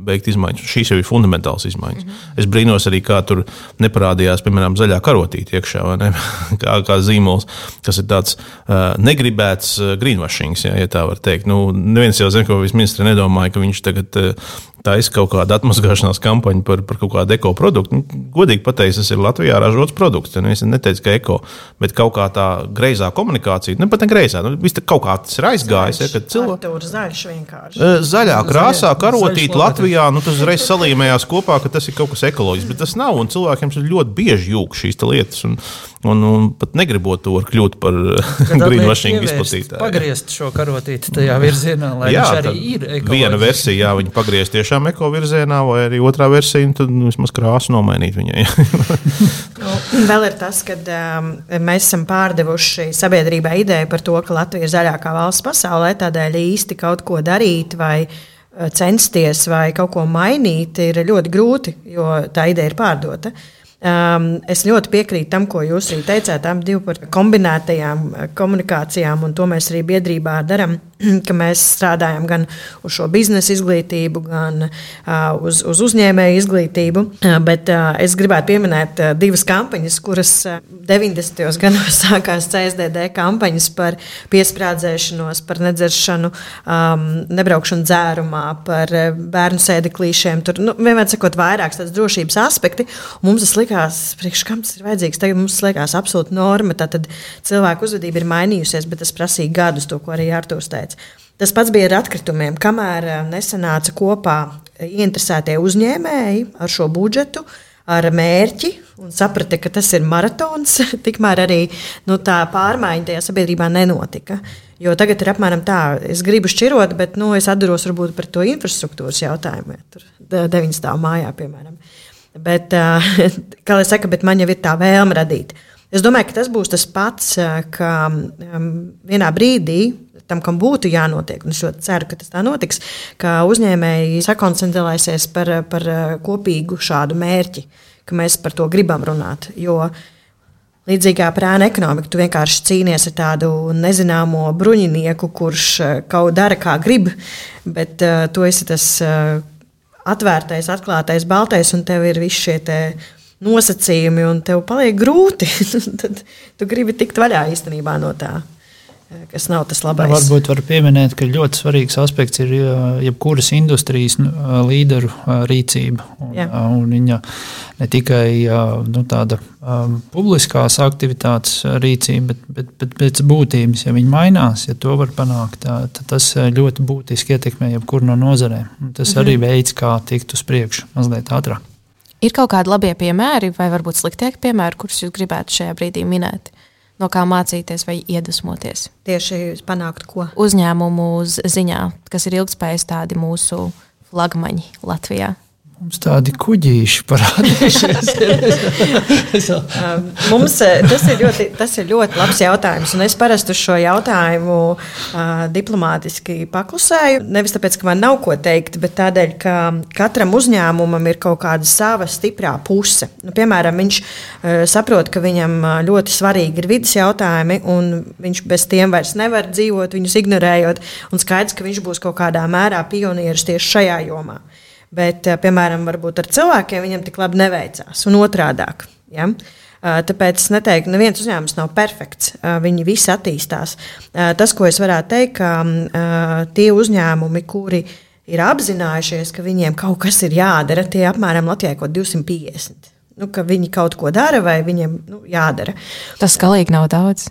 veikt izmaiņas. Šīs jau ir fundamentālas izmaiņas. Mm -hmm. Es brīnos arī, kā tur neparādījās, piemēram, zaļā karotīte iekšā, ne? [LAUGHS] kā, kā zīmols, kas ir tāds uh, negribēts uh, greenwashing, ja, ja tā var teikt. Nu, neviens jau zemkopības ministrs nedomāja, ka viņš tagad uh, taisa kaut kādu atmazgāšanās kampaņu par, par kaut kādu eko produktu. Nu, godīgi pateikt, tas ir Latvijā ražots produkts. Es neteicu, ka eko, bet kaut kā tā greizā komunikācija, ne pat ne greizā, nu, kaut kā tas ir aizgājis. Ja, cilvēki... Zaļš vienkārši. Eh, zaļā krāsā karotīt Latvijā, nu, tas reiz salīmējās kopā, ka tas ir kaut kas ekoloģisks, bet tas nav. Un cilvēkiem ļoti bieži jūg šīs lietas. Un, un, un pat negribot to kļūt par [LAUGHS] greenwashing izplatītāju. Pagriezt šo karotīti tajā virzienā, lai jā, viņš arī ir. Viena versija, jā, viņi pagriezt tiešām eko virzienā, vai arī otrā versija, tad nu, vismaz krāsu nomainīt viņai. [LAUGHS] nu, vēl ir tas, ka um, mēs esam pārdevuši sabiedrībai ideju par to, ka Latvija ir zaļākā valsts pasaulē, tādēļ īsti kaut ko darīt vai uh, censties vai kaut ko mainīt ir ļoti grūti, jo tā ideja ir pārdota. Uh, Um, es ļoti piekrītu tam, ko jūs arī teicāt, tam divu par kombinētajām komunikācijām, un to mēs arī biedrībā darām. [CLEARS THROAT] ka mēs strādājam gan uz šo biznesa izglītību, gan uh, uz, uz uzņēmēju izglītību. Uh, bet uh, es gribētu pieminēt uh, divas kampaņas, kuras uh, 90. gados [LAUGHS] sākās CSDD kampaņas par piesprādzēšanos, par nedzeršanu, um, nebraukšanu dzērumā, par uh, bērnu sēdeklīšiem. Tur nu, vienmēr sakot, vairākas tādas drošības aspekti. Mums tas likās, priekš kam tas ir vajadzīgs. Tagad mums tas liekas absolūti norma. Tad cilvēku uzvedība ir mainījusies, bet tas prasīja gadus, to, ko arī Artūrs teica pēc. Tas pats bija ar atkritumiem. Kamēr eh, nesanāca kopā ieinteresētie uzņēmēji ar šo budžetu, ar mērķi un saprata, ka tas ir maratons, [LAUGHS] tikmēr arī nu, tā pārmaiņa tajā sabiedrībā nenotika. Jo tagad ir apmēram tā, es gribu šķirot, bet nu, es atduros varbūt par to infrastruktūras jautājumu. Tur deviņas stāv mājā, piemēram. Bet, [LAUGHS] kā jau saka, man jau ir tā vēlme radīt. Es domāju, ka tas būs tas pats, ka um, vienā brīdī tam, kam būtu jānotiek. Un es ļoti ceru, ka tas tā notiks, ka uzņēmēji sakoncentrēsies par, par kopīgu šādu mērķi, ka mēs par to gribam runāt. Jo līdzīgā prāna ekonomika, tu vienkārši cīnies ar tādu nezināmo bruņinieku, kurš kaut dara kā grib, bet uh, tu esi tas uh, atvērtais, atklātais, baltais, un tev ir visi šie nosacījumi, un tev paliek grūti. [LAUGHS] Tad tu gribi tikt vaļā īstenībā no tā kas nav tas labais. Varbūt var pieminēt, ka ļoti svarīgs aspekts ir jebkuras industrijas nu, līderu rīcība. Un, un viņa ne tikai nu, tāda um, publiskās aktivitātes rīcība, bet, bet, bet pēc būtības, ja viņi mainās, ja to var panākt, tā, tad tas ļoti būtiski ietekmē jebkuru no nozarēm. Tas mhm. arī veids, kā tikt uz priekšu mazliet ātrāk. Ir kaut kādi labie piemēri, vai varbūt sliktāki piemēri, kurus jūs gribētu šajā brīdī minēt? no kā mācīties vai iedvesmoties. Tieši panākt ko? Uzņēmumu ziņā, kas ir ilgspējas tādi mūsu flagmaņi Latvijā. Mums tādi kuģīši parādījušies. [LAUGHS] Um, mums eh, tas ir, ļoti, tas ir ļoti labs jautājums. Es parasti uz šo jautājumu uh, diplomātiski paklusēju. Nevis tāpēc, ka man nav ko teikt, bet tādēļ, ka katram uzņēmumam ir kaut kāda sava stiprā puse. Nu, piemēram, viņš uh, saprot, ka viņam ļoti svarīgi ir vidas jautājumi, un viņš bez tiem vairs nevar dzīvot, viņus ignorējot. Un skaidrs, ka viņš būs kaut kādā mērā pionieris tieši šajā jomā. Bet, eh, piemēram, ar cilvēkiem viņam tik labi neveicās, un otrādāk. Ja? Eh, tāpēc es neteiktu, ka neviens uzņēmums nav perfekts. Eh, viņi visi attīstās. Tas, ko es varētu teikt, ka tie uzņēmumi, kuri ir apzinājušies, ka viņiem kaut kas ir jādara, tie apmēram Latvijā kaut 250. Nu, ka viņi kaut ko dara, vai viņiem nu, jādara. Tas galīgi nav daudz.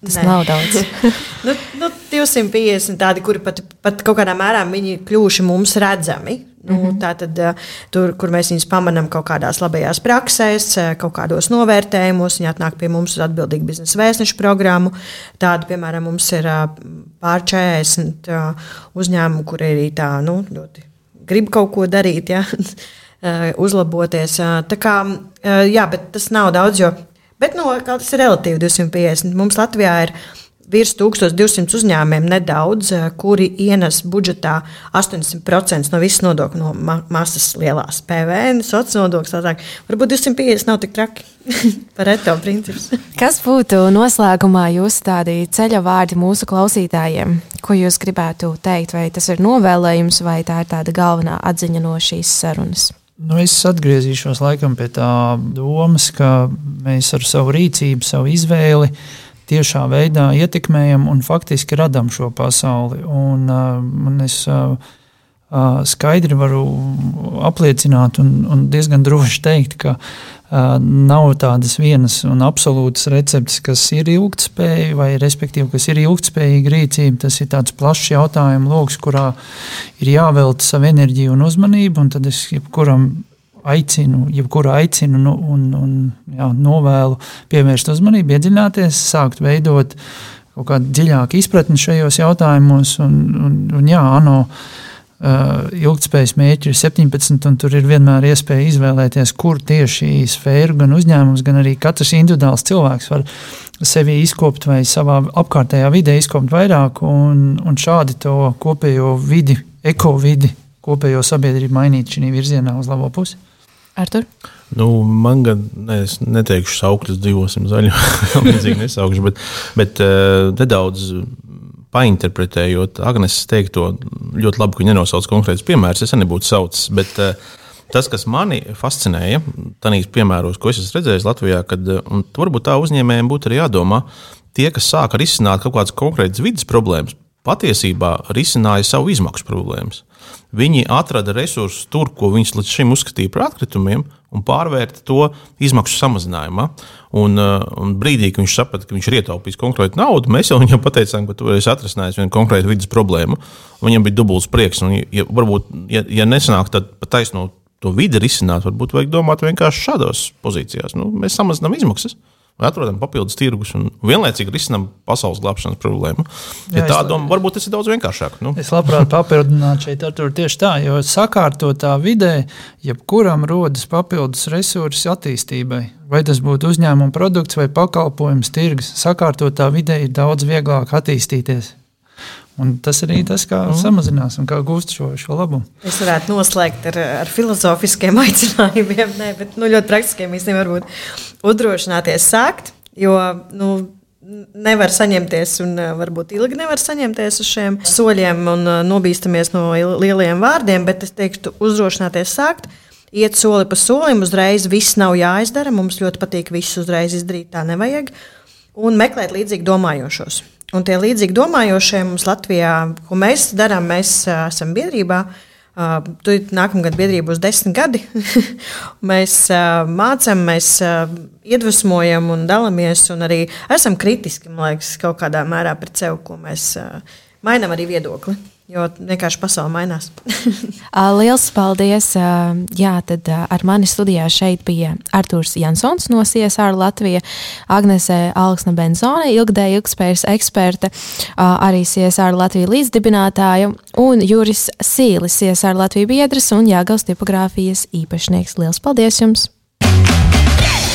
Tas Nē. nav daudz. [LAUGHS] nu, nu, 250 tādi, kuri pat, pat kaut kādā mērā kļuvuši mums redzami. Nu, mm -hmm. Tātad, tur, kur mēs viņus pamanām kaut kādās labajās praksēs, kaut kādos novērtējumos, viņi atnāk pie mums uz atbildīgu biznesa vēstnešu programmu. Tāda, piemēram, mums ir pār 40 uzņēmumu, kur arī tā nu, ļoti grib kaut ko darīt, ja? [LAUGHS] uzlaboties. Tā kā, jā, bet tas nav daudz, jo Bet no, tas ir relatīvi 250. Mums Latvijā ir virs 1200 uzņēmumiem nedaudz, eh, kuri ienes budžetā 80% no visas nodokļu no ma masas lielās PVN, sociālās nodokļus. Tātāk. Varbūt 250 nav tik traki [LAUGHS] par eto princips. Kas būtu noslēgumā jūsu tādi ceļa vārdi mūsu klausītājiem? Ko jūs gribētu teikt? Vai tas ir novēlējums, vai tā ir tāda galvenā atziņa no šīs sarunas? Nu, es atgriezīšos laikam pie tā domas, ka mēs ar savu rīcību, savu izvēli tiešā veidā ietekmējam un faktiski radām šo pasauli. Un, uh, es uh, uh, skaidri varu apliecināt un, un diezgan droši teikt, ka nav tādas vienas un absolūtas receptes, kas ir ilgspējīga, vai respektīvi, kas ir ilgspējīga rīcība. Tas ir tāds plašs jautājumu lokus, kurā ir jāvelta sava enerģija un uzmanība. Un tad es jebkuram aicinu, jebkuru aicinu nu, un, un jā, novēlu pievērst uzmanību, iedziļināties, sākt veidot kaut kādu dziļāku izpratni šajos jautājumos. Un, un, un jā, ANO, Uh, ilgspējas mērķi ir 17, un tur ir vienmēr iespēja izvēlēties, kur tieši sfēra, gan uzņēmums, gan arī katrs individuāls cilvēks var sevi izkopt vai savā apkārtējā vidē izkopt vairāk, un, un šādi to kopējo vidi, ekovidi, kopējo sabiedrību mainīt šī virzienā uz labo pusi. Artur? Nu, man gan, ne, es neteikšu, saukļus dzīvosim zaļu, [LAUGHS] līdzīgi nesaukšu, bet, bet uh, nedaudz painterpretējot Agnēs teikto, ļoti labi, ka viņa nenosauc konkrētus piemērus. Es nebūtu saucis, bet uh, tas, kas mani fascinēja, tādīs piemēros, ko es esmu redzējis Latvijā, kad varbūt tā uzņēmējiem būtu arī jādomā, tie, kas sāk risināt kaut kādas konkrētas vidas problēmas, patiesībā risināja savu izmaksu problēmas. Viņi atrada resursus tur, ko viņi līdz šim uzskatīja par atkritumiem, un pārvērta to izmaksu samazinājumā. Un, uh, un brīdī, kad viņš saprata, ka viņš ir ietaupījis konkrētu naudu, mēs jau viņam pateicām, ka tu esi atrisinājis vienu konkrētu vidas problēmu. Viņam bija dubults prieks. Un, ja, varbūt, ja, ja nesanāk, tad taisnot to vidi risināt, varbūt vajag domāt vienkārši šādās pozīcijās. Nu, mēs samazinām izmaksas atrodam papildus tirgus un vienlaicīgi risinām pasaules glābšanas problēmu. Ja Jā, tā doma, varbūt tas ir daudz vienkāršāk. Nu. Es labprāt papildinātu šeit ar tieši tā, jo sakārtotā vidē, jebkuram rodas papildus resursi attīstībai. Vai tas būtu uzņēmuma produkts vai pakalpojums, tirgus, sakārtotā vidē ir daudz vieglāk attīstīties. Un tas arī tas, kā mm. samazinās un kā gūst šo, šo labumu. Es varētu noslēgt ar, ar filozofiskiem [LAUGHS] aicinājumiem, ne, bet nu, ļoti praktiskiem īstenībā varbūt uzdrošināties sākt. Jo nu, nevar saņemties, un varbūt ilgi nevar saņemties uz šiem soļiem un nobīstamies no lieliem vārdiem, bet es teiktu, uzdrošināties sākt. Iet soli pa solim, uzreiz viss nav jāizdara. Mums ļoti patīk visu uzreiz izdarīt, tā nevajag. Un meklēt līdzīgi domājošos. Un tie līdzīgi domājošie mums Latvijā, ko mēs darām, mēs esam biedrībā. Uh, Tur nākamā gada biedrība būs desmit gadi. [LAUGHS] mēs uh, mācām, mēs uh, iedvesmojam un dalāmies, un arī esam kritiski liekas, kaut kādā mērā pret sevi, ko mēs uh, mainām arī viedokli. Jo vienkārši pasaule mainās. [LAUGHS] Lielas paldies! Jā, tad ar mani studijā šeit bija Artūrs Jansons no CSR Latvija, Agnese Alksna Benzone, ilgdēja ilgspējas eksperte, arī CSR Latvija līdzdibinātāja un Juris Sīlis, CSR Latvija biedrs un Jāgals tipogrāfijas īpašnieks. Lielas paldies jums!